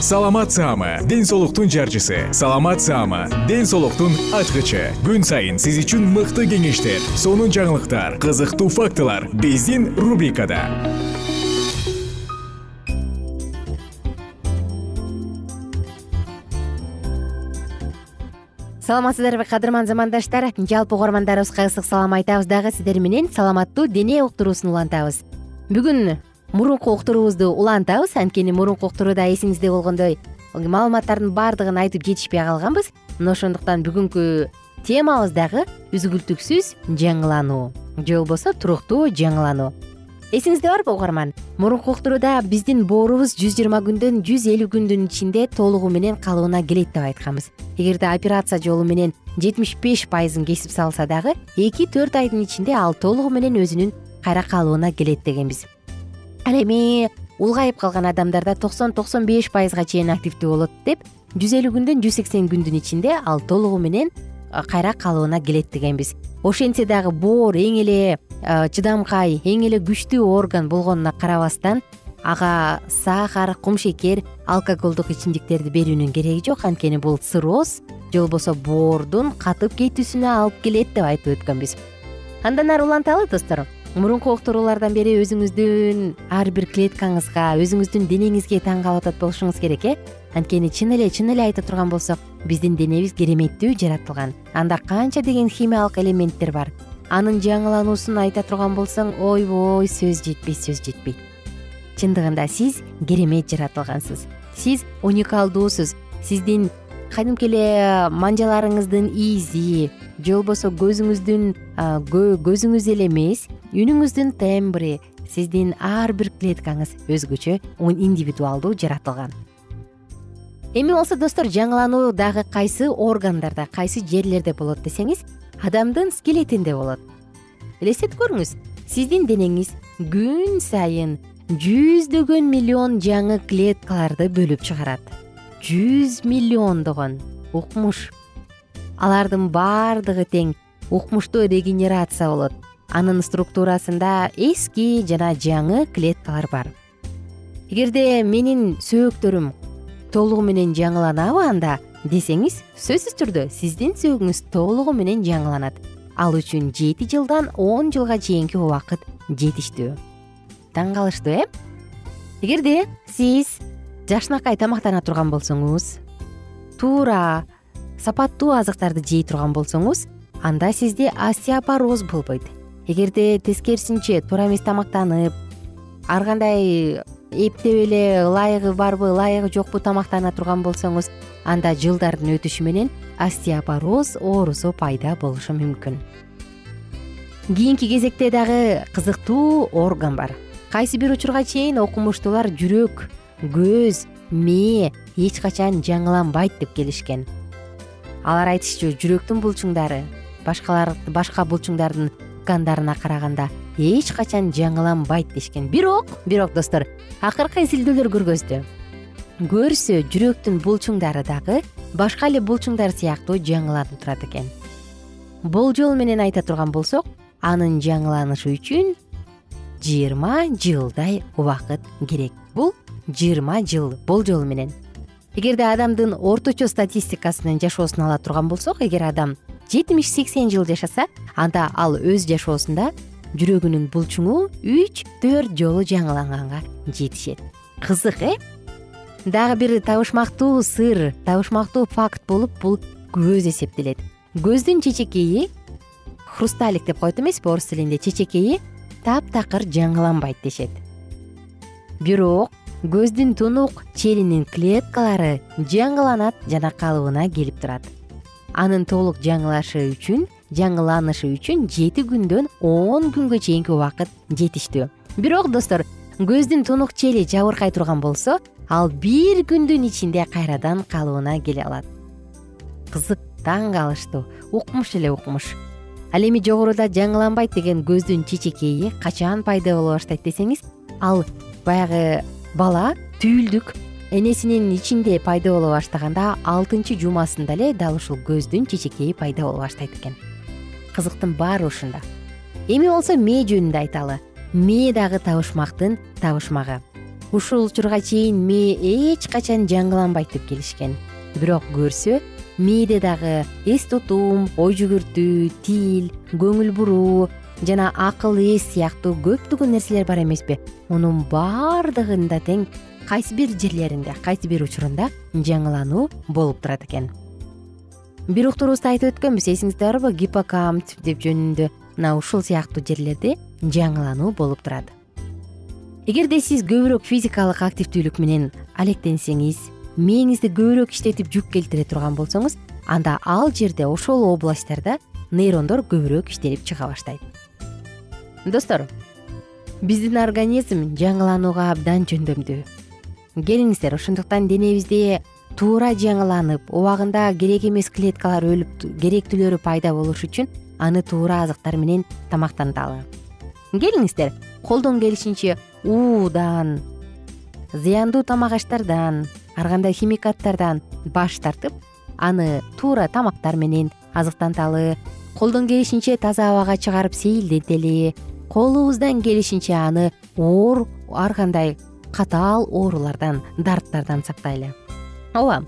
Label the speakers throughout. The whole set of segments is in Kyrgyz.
Speaker 1: саламат саама ден соолуктун жарчысы. Саламат саама ден соолуктун ачкычы. Күн сайын сиз үчүн мыкты кеңештер сонун жаңылыктар кызыктуу фактылар биздин рубрикада.
Speaker 2: Саламатсыздарбы кадырман замандаштар. Жалпы угармандарыбызга ысык салам айтабыз дагы сиздер менен саламаттуу дене уктуруусун улантабыз. Бүгүн мурунку уктуруубузду улантабыз. Анткени мурунку уктурууда эсиңизде болгондой маалыматтардын баардыгын айтып жетишпей калганбыз. Мына ошондуктан бүгүнкү темабыз дагы үзгүлтүксүз жаңылануу же болбосо туруктуу жаңылануу эсиңизде барбы угарман? Мурунку уктурууда биздин боорубуз жүз жыйырма күндөн жүз элүү күндүн ичинде толугу менен калыбына келет деп айтканбыз. Эгерде операция жолу менен жетимиш беш пайызын кесип салса дагы эки төрт айдын ичинде ал толугу менен өзүнүн кайра калыбына келет дегенбиз ал эми улгайып калган адамдарда токсон токсон беш пайызга чейин активдүү болот деп жүз элүү күндөн жүз сексен күндүн ичинде ал толугу менен кайра калыбына келет дегенбиз. Ошентсе дагы боор эң эле чыдамкай эң эле күчтүү орган болгонуна карабастан ага сахар кумшекер алкоголдук ичимдиктерди берүүнүн кереги жок. Анткени бул цирроз же болбосо боордун катып кетүүсүнө алып келет деп айтып өткөнбүз андан ары уланталы достор мурунку уктуруулардан бери өзүңүздүн ар бир клеткаңызга өзүңүздүн денеңизге таң калып атат болушуңуз керек э? Анткени чын эле чын эле айта турган болсок биздин денебиз кереметтүү жаратылган. Анда канча деген химиялык элементтер бар. Анын жаңылануусун айта турган болсоң ойбой сөз жетпейт сөз жетпейт чындыгында сиз керемет жаратылгансыз. Сиз уникалдуусуз. Сиздин кадимки эле манжаларыңыздын изи же болбосо көзүңүздүн көзүңүз эле эмес үнүңүздүн тембри сиздин ар бир клеткаңыз өзгөчө индивидуалдуу жаратылган. Эми болсо достор жаңылануу дагы кайсы органдарда кайсы жерлерде болот десеңиз адамдын скелетинде болот. Элестетип көрүңүз сиздин денеңиз күн сайын жүздөгөн миллион жаңы клеткаларды бөлүп чыгарат жүз миллиондогон укмуш. Алардын баардыгы тең укмуштуу регенерация болот. Анын структурасында эски жана жаңы клеткалар бар. Эгерде менин сөөктөрүм толугу менен жаңыланабы анда десеңиз сөзсүз түрдө сиздин сөөгүңүз толугу менен жаңыланат. Ал үчүн жети жылдан он жылга чейинки убакыт жетиштүү. Таң калыштуу э? Эгерде сиз жакшынакай тамактана турган болсоңуз туура сапаттуу азыктарды жей турган болсоңуз анда сизде остеопороз болбойт. Эгерде тескерисинче туура эмес тамактанып ар кандай эптеп эле ылайыгы барбы ылайыгы жокпу тамактана турган болсоңуз анда жылдардын өтүшү менен остеопороз оорусу пайда болушу мүмкүн. Кийинки кезекте дагы кызыктуу орган бар. Кайсы бир учурга чейин окумуштуулар жүрөк көз мээ эч качан жаңыланбайт деп келишкен. Алар айтышчу жүрөктүн булчуңдары башка булчуңдардын ткандарына караганда эч качан жаңыланбайт дешкен бирок бирок достор акыркы изилдөөлөр көргөздү. Көрсө жүрөктүн булчуңдары дагы башка эле булчуңдар сыяктуу жаңыланып турат экен. Болжол менен айта турган болсок анын жаңыланышы үчүн жыйырма жылдай убакыт керек. Бул жыйырма жыл болжол менен. Эгерде адамдын орточо статистикасынын жашоосун ала турган болсок эгер адам жетимиш сексен жыл жашаса анда ал өз жашоосунда жүрөгүнүн булчуңу үч төрт жолу жаңыланганга жетишет. Кызык э? Дагы бир табышмактуу сыр табышмактуу факт болуп бул көз эсептелет. Көздүн чечекейи хрусталик деп коет эмеспи орус тилинде чечекейи таптакыр жаңыланбайт дешет. Бирок көздүн тунук черинин клеткалары жаңыланат жана калыбына келип турат. Анын толук жаңылашы үчүн жаңыланышы үчүн жети күндөн он күнгө чейинки убакыт жетиштүү. Бирок достор көздүн тунук чели жабыркай турган болсо ал бир күндүн ичинде кайрадан калыбына келе алат. Кызык таң калыштуу укмуш эле укмуш. Ал эми жогоруда жаңыланбайт деген көздүн чечекейи качан пайда боло баштайт десеңиз ал баягы бала түйүлдүк энесинин ичинде пайда боло баштаганда алтынчы жумасында эле дал ушул көздүн чечекейи пайда боло баштайт экен. Кызыктын баары ушунда. Эми болсо мээ жөнүндө айталы мээ дагы табышмактын табышмагы. Ушул учурга чейин мээ эч качан жаңыланбайт деп келишкен. Бирок көрсө мээде дагы эс тутум ой жүгүртүү тил көңүл буруу жана акыл эс сыяктуу көптөгөн нерселер бар эмеспи. Мунун баардыгында тең кайсы бир жерлеринде кайсы бир учурунда жаңылануу болуп турат экен. Бир уктурубузда айтып өткөнбүз. Эсиңизде барбы гиппокамп деп жөнүндө мына ушул сыяктуу жерлерде жаңылануу болуп турат. Эгерде сиз көбүрөөк физикалык активдүүлүк менен алектенсеңиз мээңизди көбүрөөк иштетип жүк келтире турган болсоңуз анда ал жерде ошол областтарда нейрондор көбүрөөк иштелип чыга баштайт достор биздин организм жаңыланууга абдан жөндөмдүү келиңиздер ошондуктан денебизде туура жаңыланып убагында керек эмес клеткалар өлүп керектүүлөрү пайда болуш үчүн аны туура азыктар менен тамактанталы келиңиздер колдон келишинче уудан зыяндуу тамак аштардан ар кандай химикаттардан баш тартып аны туура тамактар менен азыктанталы колдон келишинче таза абага чыгарып сейилдетели колубуздан келишинче аны оор ар кандай катаал оорулардан дарттардан сактайлы. Ооба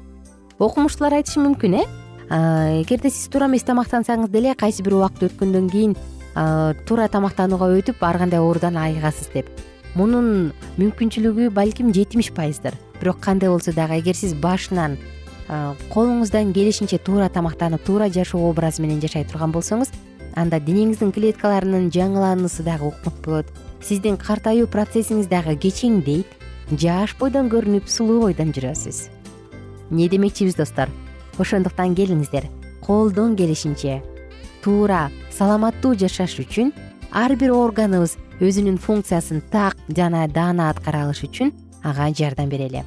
Speaker 2: окумуштуулар айтышы мүмкүн э? Эгерде сиз туура эмес тамактансаңыз деле кайсы бир убакыт өткөндөн кийин туура тамактанууга өтүп ар кандай оорудан айыгасыз деп. Мунун мүмкүнчүлүгү балким жетимиш пайыздыр. Бирок кандай болсо дагы эгер сиз башынан колуңуздан келишинче туура тамактанып туура жашоо образы менен жашай турган болсоңуз анда денеңиздин клеткаларынын жаңылануусу дагы укмук болот. Сиздин картаюу процессиңиз дагы кечеңдейт жаш бойдон көрүнүп сулуу бойдон жүрөсүз. Эмне демекчибиз достор? Ошондуктан келиңиздер. Колдон келишинче туура саламаттуу жашаш үчүн ар бир органыбыз өзүнүн функциясын так жана даана аткара алыш үчүн ага жардам берели.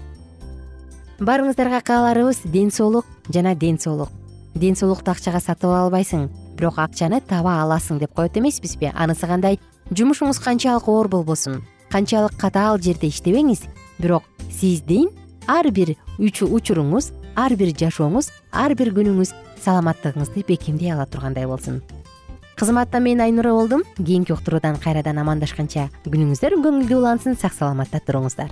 Speaker 2: Баарыңыздарга кааларыбыз ден соолук жана ден соолук ден соолукту акчага сатып ала албайсың бирок акчаны таба аласың деп коет эмеспизби? Анысы кандай? Жумушуңуз канчалык оор болбосун. Канчалык катаал жерде иштебеңиз. Бирок сиздин ар бир учуруңуз ар бир жашооңуз ар бир күнүңүз саламаттыгыңызды бекемдей ала тургандай болсун. Кызматта мен айнура болдум. Кийинки уктуруудан кайрадан амандашканча күнүңүздөр көңүлдүү улансын сак саламатта туруңуздар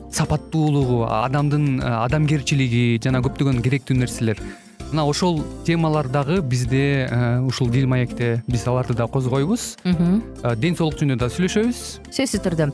Speaker 3: сапаттуулугу адамдын э, адамгерчилиги жана көптөгөн керектүү нерселер. Мына ошол темалар дагы бизде ушул дил маекте биз аларды да козгойбуз. Ден соолук жөнүндө да сүйлөшөбүз.
Speaker 2: Сөзсүз түрдө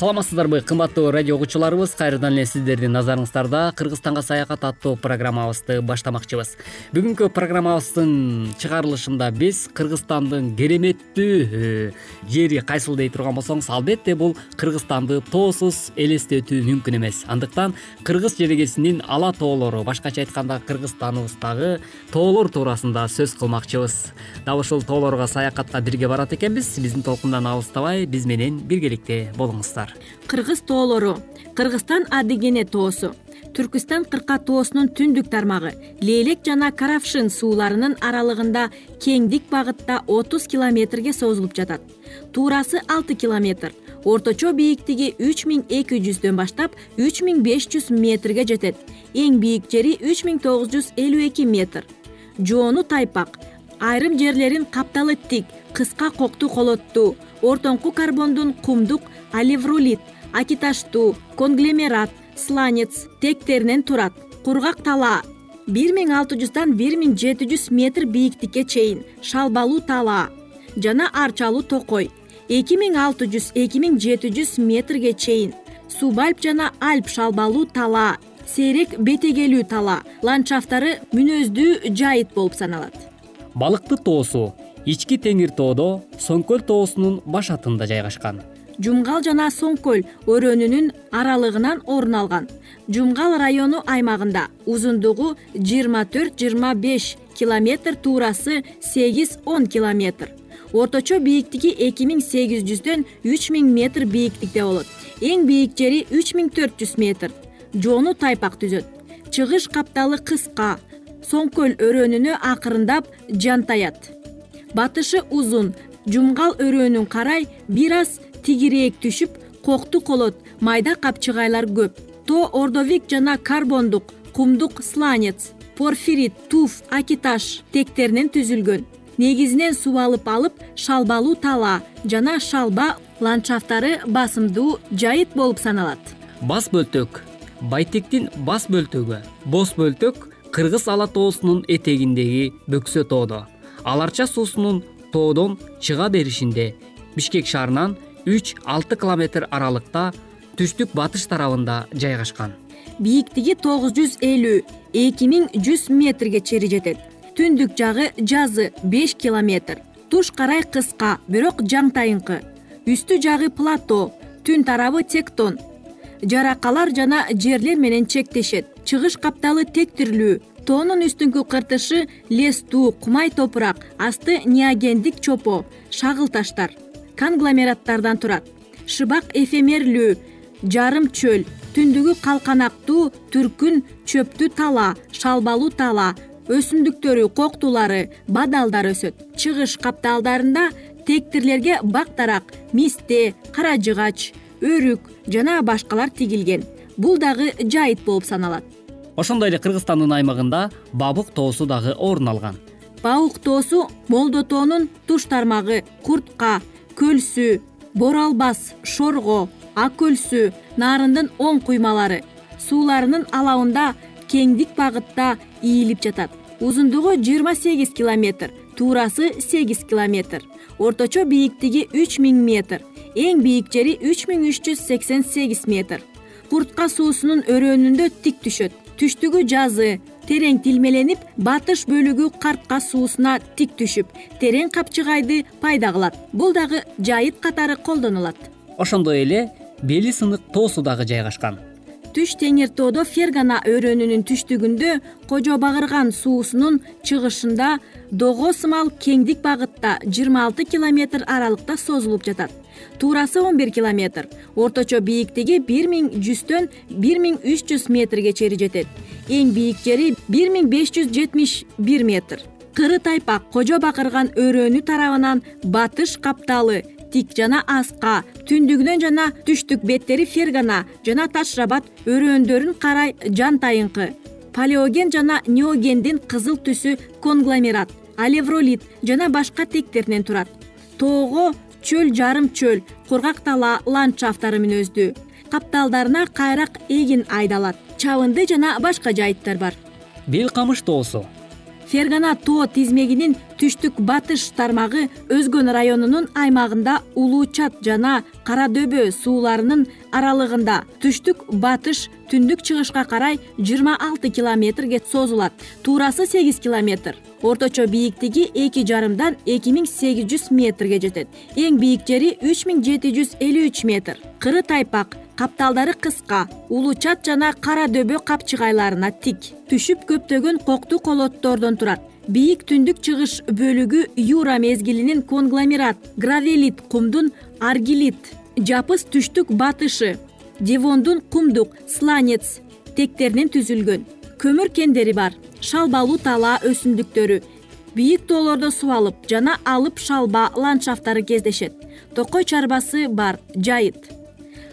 Speaker 4: саламатсыздарбы кымбаттуу радио угуучуларыбыз кайрадан эле сиздердин назарыңыздарда кыргызстанга саякат аттуу программабызды баштамакчыбыз. Бүгүнкү программабыздын чыгарылышында биз кыргызстандын кереметтүү э, жери кайсыл дей турган болсоңуз албетте бул кыргызстанды тоосуз элестетүү мүмкүн эмес. Андыктан кыргыз жерегесинин ала тоолору башкача айтканда кыргызстаныбыздагы тоолор туурасында сөз кылмакчыбыз. Дал ушул тоолорго саякатка бирге барат экенбиз. Биздин толкундан алыстабай биз менен биргеликте болуңуздар
Speaker 5: кыргыз тоолору. Кыргызстан адыгене тоосу. Түркүстан кырка тоосунун түндүк тармагы. Лейлек жана каравшин сууларынын аралыгында кеңдик багытта отуз километрге созулуп жатат. Туурасы алты километр. Орточо бийиктиги үч миң эки жүздөн баштап үч миң беш жүз метрге жетет. Эң бийик жери үч миң тогуз жүз элүү эки метр. Жоону тайпак. Айрым жерлерин капталы тик кыска кокту колоттуу ортоңку карбондун кумдук алевролит акиташтуу конгломерат сланец тектеринен турат. Кургак талаа бир миң алты жүздан бир миң жети жүз метр бийиктикке чейин шалбалуу талаа жана арчалуу токой эки миң алты жүз эки миң жети жүз метрге чейин субальп жана альп шалбалуу талаа сейрек бетегелүү талаа ландшафттары мүнөздүү жайыт болуп саналат.
Speaker 4: Балыкты тоосу ички теңир тоодо соң көл тоосунун башатында жайгашкан.
Speaker 5: Жумгал жана соң көл өрөөнүнүн аралыгынан орун алган. Жумгал району аймагында узундугу жыйырма төрт жыйырма беш километр туурасы сегиз он километр. Орточо бийиктиги эки миң сегиз жүздөн үч миң метр бийиктикте болот. Эң бийик жери үч миң төрт жүз метр. Жоону тайпак түзөт. Чыгыш капталы кыска соң көл өрөөнүнө акырындап жантаят батышы узун жумгал өрөөнүн карай бир аз тигирээк түшүп кокту колот майда капчыгайлар көп. Тоо ордовик жана карбондук кумдук сланец порфирит туф акиташ тектеринен түзүлгөн. Негизинен субалып алып шалбалуу талаа жана шалба ландшафттары басымдуу жайыт болуп саналат.
Speaker 4: Бас бөлтөк байтектин бас бөлтөгү боз бөлтөк кыргыз ала тоосунун этегиндеги бөксө тоодо аларча суусунун тоодон чыга беришинде бишкек шаарынан үч алты километр аралыкта түштүк батыш тарабында жайгашкан.
Speaker 5: Бийиктиги тогуз жүз элүү эки миң жүз метрге чейин жетет. Түндүк жагы жазы беш километр. Туш карай кыска бирок жаңтайыңкы үстү жагы плато түн тарабы тектон жаракалар жана жерлер менен чектешет. Чыгыш капталы тектирлүү тоонун үстүңкү кыртышы лестүү кумай топурак асты неогендик чопо шагыл таштар конгломераттардан турат. Шыбак эфемерлүү жарым чөл түндүгү калканактуу түркүн чөптүү тала шалбалуу тала өсүмдүктөрү коктулары бадалдар өсөт. Чыгыш капталдарында тектирлерге бак дарак мисте кара жыгач өрүк жана башкалар тигилген. Бул дагы жайыт болуп саналат.
Speaker 4: Ошондой эле кыргызстандын аймагында бабык тоосу дагы орун алган.
Speaker 5: Бабык тоосу молдо тоонун туш тармагы куртка көлсү боро албас шорго ак көлсү нарындын оң куймалары сууларынын алабында кеңдик багытта ийилип жатат. Узундугу жыйырма сегиз километр туурасы сегиз километр орточо бийиктиги үч миң метр эң бийик жери үч миң үч жүз сексен сегиз метр. Куртка суусунун өрөөнүндө тик түшөт. Түштүгү жазы терең тилмеленип батыш бөлүгү картка суусуна тик түшүп терең капчыгайды пайда кылат. Бул дагы жайыт катары колдонулат.
Speaker 4: Ошондой эле бели сынык тоосу дагы жайгашкан.
Speaker 5: Түш теңир тоодо фергана өрөөнүнүн түштүгүндө кожо багырган суусунун чыгышында дого сымал кеңдик багытта жыйырма алты километр аралыкта созулуп жатат туурасы он бир километр. Орточо бийиктиги бир миң жүздөн бир миң үч жүз метрге чейин жетет. Эң бийик жери бир миң беш жүз жетимиш бир метр. Кыры тайпак кожо бакырган өрөөнү тарабынан батыш капталы тик жана аска түндүгүнөн жана түштүк беттери фергана жана таш рабат өрөөндөрүн карай жантайыңкы палеоген жана неогендин кызыл түсү конгломерат алевролит жана башка тектеринен турат. Тоого чөл жарым чөл кургак дала ландшафттары мүнөздүү капталдарына кайрак эгин айдалат. Чабынды жана башка жайыттар бар.
Speaker 4: Бел камыш тоосу
Speaker 5: фергана тоо тизмегинин түштүк батыш тармагы өзгөн районунун аймагында улуу чат жана кара дөбө сууларынын аралыгында түштүк батыш түндүк чыгышка карай жыйырма алты километрге созулат. Туурасы сегиз километр. Орточо бийиктиги эки жарымдан эки миң сегиз жүз метрге жетет. Эң бийик жери үч миң жети жүз элүү үч метр. Кыры тайпак капталдары кыска улуу чат жана кара дөбө капчыгайларына тик. Түшүп көптөгөн коктуу колоттордон турат. Бийик түндүк чыгыш бөлүгү юра мезгилинин конгломерат гравелит кумдун аргилит жапыс түштүк батышы девондун кумдук сланец тектеринен түзүлгөн. Көмүр кендери бар шалбалуу тала өсүмдүктөрү. Бийик тоолордо субалып жана алып шалба ландшафттары кездешет. Токой чарбасы бар жайыт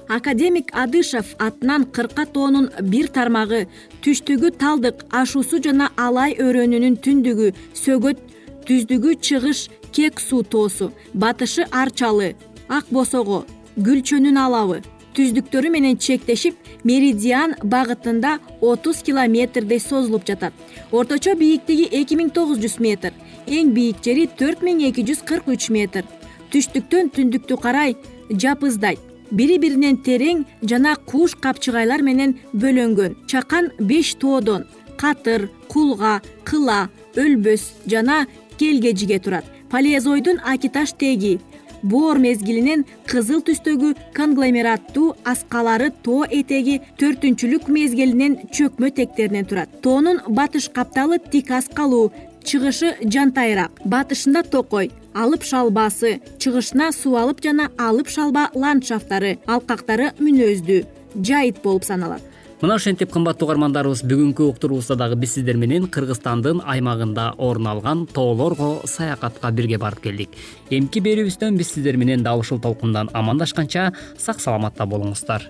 Speaker 5: академик адышев атынан кырка тоонун бир тармагы түштүгү талдык ашуусу жана алай өрөөнүнүн түндүгү сөгөт түздүгү чыгыш кек суу тоосу батышы арчалы ак босого гүлчөнүн алабы. Түздүктөрү менен чектешип меридиан багытында отуз километрдей созулуп жатат. Орточо бийиктиги эки миң тогуз жүз метр эң бийик жери төрт миң эки жүз кырк үч метр. Түштүктөн түндүктү карай жапыздайт бири биринен терең жана кууш капчыгайлар менен бөлөнгөн. Чакан беш тоодон катыр кулга кыла өлбөс жана келгежиге турат. Палеозойдун акиташ теги. Боор мезгилинен кызыл түстөгү конгломераттуу аскалары тоо этеги төртүнчүлүк мезгилинен чөкмө тектеринен турат. Тоонун батыш капталы тик аскалуу чыгышы жантайыраак батышында токой алып шалбасы чыгышына суу алып жана алып шалба ландшафттары алкактары мүнөздүү жайыт болуп саналат.
Speaker 4: Мына ошентип кымбаттуу угармандарыбыз бүгүнкү уктуруубузда дагы биз сиздер менен кыргызстандын аймагында орун алган тоолорго саякатка бирге барып келдик. Эмки берүүбүздөн биз сиздер менен дал ушул толкундан амандашканча сак саламатта болуңуздар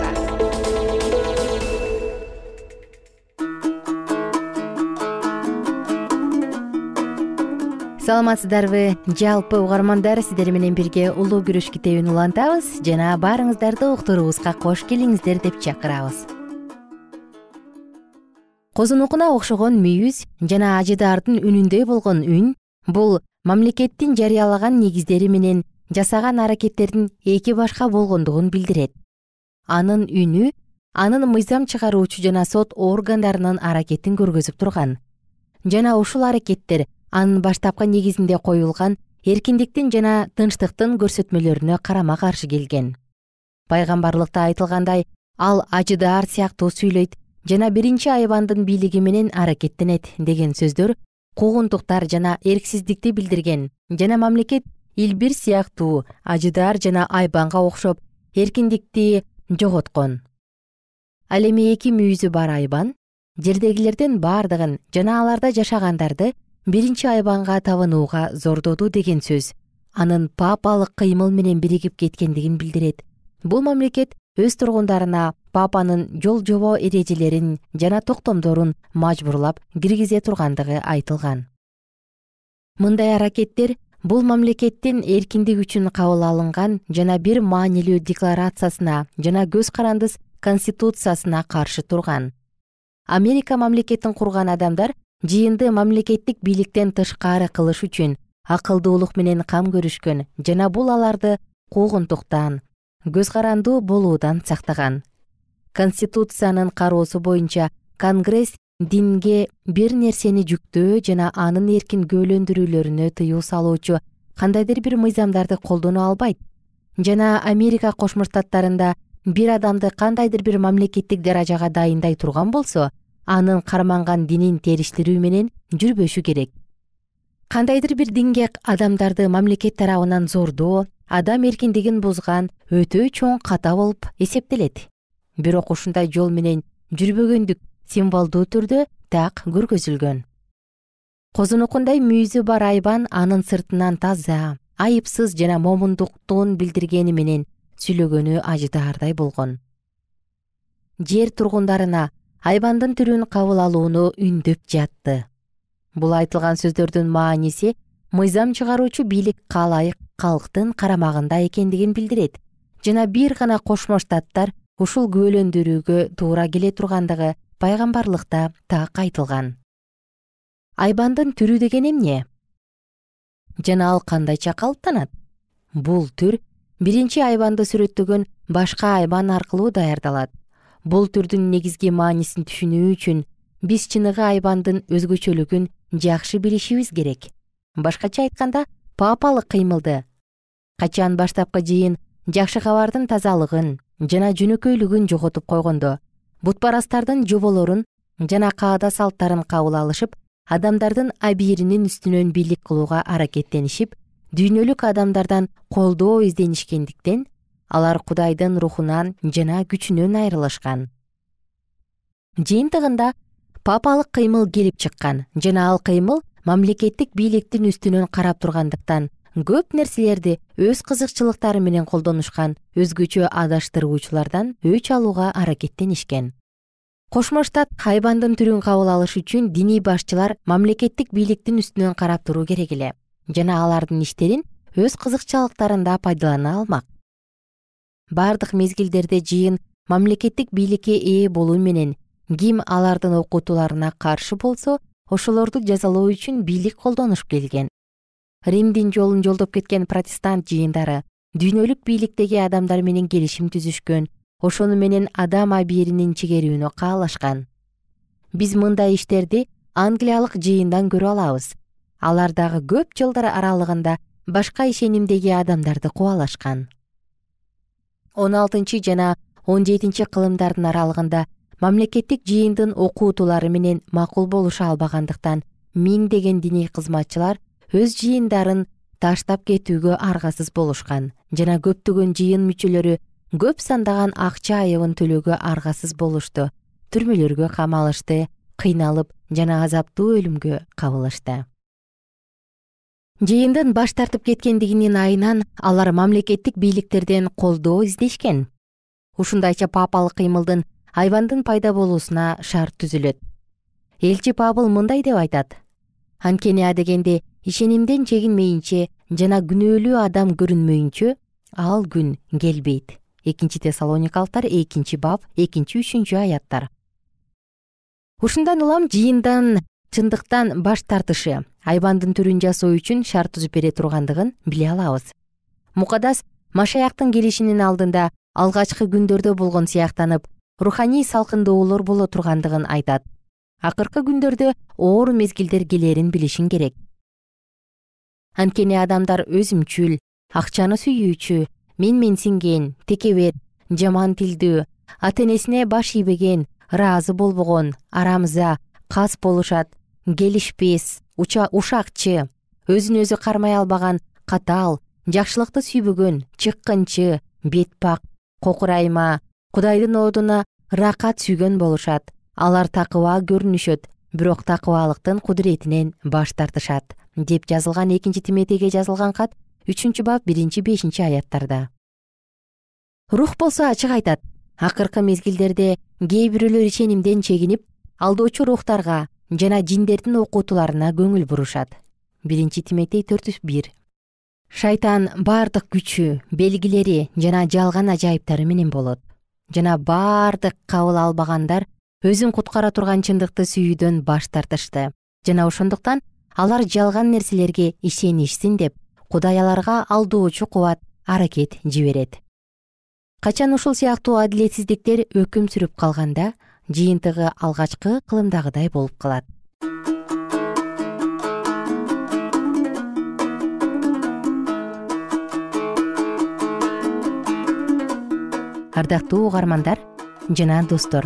Speaker 2: саламатсыздарбы жалпы угармандар сиздер менен бирге улуу күрөш китебин улантабыз жана баарыңыздарды уктуруубузга кош келиңиздер деп чакырабыз. Козунукуна окшогон мүйүз жана ажыдаардын үнүндөй болгон үн бул мамлекеттин жарыялаган негиздери менен жасаган аракеттердин эки башка болгондугун билдирет. Анын үнү анын мыйзам чыгаруучу жана сот органдарынын аракетин көргөзүп турган. Жана ушул аракеттер анын баштапкы негизинде коюлган эркиндиктин жана тынчтыктын көрсөтмөлөрүнө карама каршы келген. Пайгамбарлыкта айтылгандай ал ажыдаар сыяктуу сүйлөйт жана биринчи айбандын бийлиги менен аракеттенет деген сөздөр куугунтуктар жана эрксиздикти билдирген жана мамлекет илбир сыяктуу ажыдаар жана айбанга окшоп эркиндикти жоготкон. Ал эми эки мүйүзү бар айбан жердегилердин бардыгын жана аларда жашагандарды биринчи айбанга табынууга зордоду деген сөз анын папалык кыймыл менен биригип кеткендигин билдирет. Бул мамлекет өз тургундарына папанын жол жобо эрежелерин жана токтомдорун мажбурлап киргизе тургандыгы айтылган. Мындай аракеттер бул мамлекеттин эркиндик үчүн кабыл алынган жана бир маанилүү декларациясына жана көз карандыс конституциясына каршы турган. Америка мамлекетин курган адамдар жыйынды мамлекеттик бийликтен тышкары кылыш үчүн акылдуулук менен кам көрүшкөн жана бул аларды куугунтуктан көз карандуу болуудан сактаган. Конституциянын кароосу боюнча конгресс динге бир нерсени жүктөө жана анын эркин күбөлөндүрүүлөрүнө тыюу салуучу кандайдыр бир мыйзамдарды колдоно албайт. Жана америка кошмо штаттарында бир адамды кандайдыр бир мамлекеттик даражага дайындай турган болсо анын карманган динин териштирүү менен жүрбөшү керек. Кандайдыр бир динге адамдарды мамлекет тарабынан зордоо адам эркиндигин бузган өтө чоң ката болуп эсептелет. Бирок ушундай жол менен жүрбөгөндүк символдуу түрдө так көргөзүлгөн. Козунукундай мүйүзү бар айбан анын сыртынан таза айыпсыз жана момундуктун билдиргени менен сүйлөгөнү ажыдаардай болгон. Жер тургундарына айбандын түрүн кабыл алууну үндөп жатты. Бул айтылган сөздөрдүн мааниси мыйзам чыгаруучу бийлик каалайык калктын карамагында экендигин билдирет. Жана бир гана кошмо штаттар ушул күбөлөндүрүүгө туура келе тургандыгы пайгамбарлыкта так айтылган. Айбандын түрү деген эмне? Жана ал кандайча калыптанат? Бул түр биринчи айбанды сүрөттөгөн башка айбан аркылуу даярдалат бул түрдүн негизги маанисин түшүнүү үчүн биз чыныгы айбандын өзгөчөлүгүн жакшы билишибиз керек. Башкача айтканда папалык кыймылды. Качан баштапкы жыйын жакшы кабардын тазалыгын жана жөнөкөйлүгүн жоготуп койгондо бутпарастардын жоболорун жана каада салттарын кабыл алышып адамдардын абийиринин үстүнөн бийлик кылууга аракеттенишип дүйнөлүк адамдардан колдоо изденишкендиктен алар кудайдын рухунан жана күчүнөн айрылышкан. Жыйынтыгында папалык кыймыл келип чыккан жана ал кыймыл мамлекеттик бийликтин үстүнөн карап тургандыктан көп нерселерди өз кызыкчылыктары менен колдонушкан өзгөчө адаштыруучулардан өч алууга аракеттенишкен. Кошмо штат айбандын түрүн кабыл алыш үчүн диний башчылар мамлекеттик бийликтин үстүнөн карап туруу керек эле жана алардын иштерин өз кызыкчылыктарында пайдалана алмак бардык мезгилдерде жыйын мамлекеттик бийликке ээ болуу менен ким алардын окутууларына каршы болсо ошолорду жазалоо үчүн бийлик колдонуш келген. Римдин жолун жолдоп кеткен протестант жыйындары дүйнөлүк бийликтеги адамдар менен келишим түзүшкөн ошону менен адам абийиринин чегерүүнү каалашкан. Биз мындай иштерди англиялык жыйындан көрө алабыз. Алар дагы көп жылдар аралыгында башка ишенимдеги адамдарды кубалашкан он алтынчы жана он жетинчи кылымдардын аралыгында мамлекеттик жыйындын окуутулары менен макул болуша албагандыктан миңдеген диний кызматчылар өз жыйындарын таштап кетүүгө аргасыз болушкан жана көптөгөн жыйын мүчөлөрү көп сандаган акча айыбын төлөөгө аргасыз болушту түрмөлөргө камалышты кыйналып жана азаптуу өлүмгө кабылышты жыйындын баш тартып кеткендигинин айынан алар мамлекеттик бийликтерден колдоо издешкен. Ушундайча папалык кыймылдын айбандын пайда болуусуна шарт түзүлөт. Элчи пабыл мындай деп айтат. Анткени адегенде ишенимден чегинмейинче жана күнөөлүү адам көрүнмөйүнчө ал күн келбейт. Экинчи тессалоникалыктар экинчи бап экинчи үчүнчү аяттар ушундан улам жыйындан чындыктан баш тартышы айбандын түрүн жасоо үчүн шарт түзүп бере тургандыгын биле алабыз. Мукадас машаяктын келишинин алдында алгачкы күндөрдө болгон сыяктанып руханий салкындоолор боло тургандыгын айтат. Акыркы күндөрдө оор мезгилдер келерин билишиң керек. Анткени адамдар өзүмчүл акчаны сүйүүчү менменсинген текебер жаман тилдүү ата энесине баш ийбеген ыраазы болбогон арамза кас болушат келишпес ушакчы өзүн өзү кармай албаган катаал жакшылыкты сүйбөгөн чыккынчы бет пак кокурайма кудайдын одуна ыракат сүйгөн болушат. Алар такыба көрүнүшөт бирок такыбалыктын кудуретинен баш тартышат деп жазылган экинчи тиметейге жазылган кат үчүнчү бап биринчи бешинчи аяттарда. Рух болсо ачык айтат акыркы мезгилдерде кээ бирөөлөр ишенимден чегинип алдоочу рухтарга жана жиндердин окутууларына көңүл бурушат. Биринчи тиметей төрт бир. Шайтан баардык күчү белгилери жана жалган ажайыптары менен болот. Жана баардык кабыл албагандар өзүн куткара турган чындыкты сүйүүдөн баш тартышты. Жана ошондуктан алар жалган нерселерге ишенишсин деп кудай аларга алдоочу кубат аракет жиберет. Качан ушул сыяктуу адилетсиздиктер өкүм сүрүп калганда жыйынтыгы алгачкы кылымдагыдай болуп калат. Ардактуу угармандар жана достор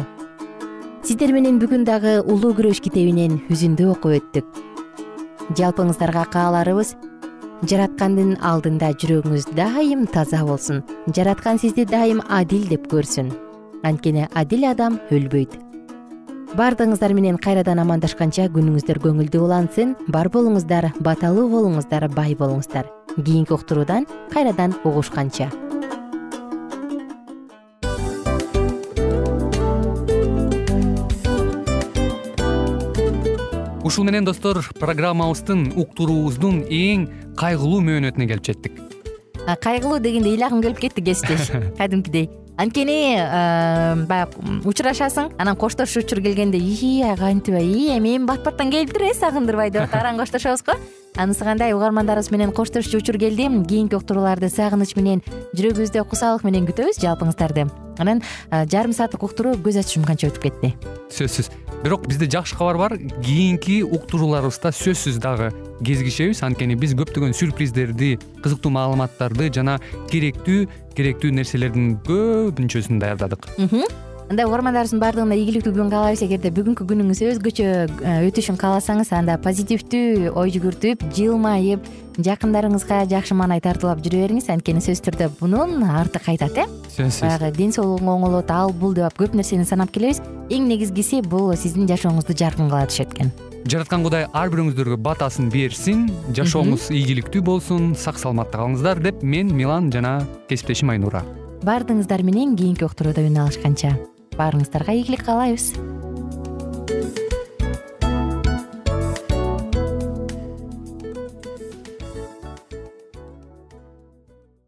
Speaker 2: сиздер менен бүгүн дагы улуу күрөш китебинен үзүндү окуп өттүк. Жалпыңыздарга кааларыбыз жараткандын алдында жүрөгүңүз дайым таза болсун жараткан сизди дайым адил деп көрсүн анткени адил адам өлбөйт. Баардыгыңыздар менен кайрадан амандашканча күнүңүздөр көңүлдүү улансын. Бар болуңуздар баталуу болуңуздар бай болуңуздар. Кийинки уктуруудан кайрадан угушканча.
Speaker 3: Ушул менен достор программабыздын уктуруубуздун эң кайгылуу мөөнөтүнө келип жеттик.
Speaker 2: Кайгылуу дегенде ыйлагым келип кетти кесиптеш. Кадимкидей анткени баягы учурашасың анан коштошуу учур келгенде ии кантип ии эми бат баттан келиптир э сагындырбай деп атып коштошобуз го. Анысы кандай? Угармандарыбыз менен коштошчу учур келди. Кийинки уктурууларды сагыныч менен жүрөгүбүздө кусалык менен күтөбүз жалпыңыздарды анан жарым сааттык уктуруу көз ачып жумганча өтүп кетти.
Speaker 3: Сөзсүз. Бирок бизде жакшы кабар бар. Кийинки уктурууларыбызда сөзсүз дагы кезигишебиз. Анткени биз көптөгөн сюрприздерди кызыктуу маалыматтарды жана керектүү керектүү нерселердин көпүнчөсүн даярдадык.
Speaker 2: Анда угармандарыбыздын баардыгына ийгиликтүү күн каалайбыз эгерде бүгүнкү күнүңүз өзгөчө э, өтүшүн кааласаңыз анда позитивдүү ой жүгүртүп жылмайып жакындарыңызга жакшы маанай тартуулап жүрө бериңиз. Анткени сөзсүз түрдө мунун арты кайтат э?
Speaker 3: Сөзсүз.
Speaker 2: Баягы ден соолугуң оңолот ал бул деп көп нерсени санап келебиз. Эң негизгиси бул сиздин жашооңузду жаркын кыла түшөт экен
Speaker 3: жараткан кудай ар бирөөңүздөргө батасын берсин жашооңуз ийгиликтүү болсун сак саламатта калыңыздар деп мен милан жана кесиптешим айнура.
Speaker 2: Баардыгыңыздар менен кийинки уктурууда үн алышканча. Баарыңыздарга ийгилик каалайбыз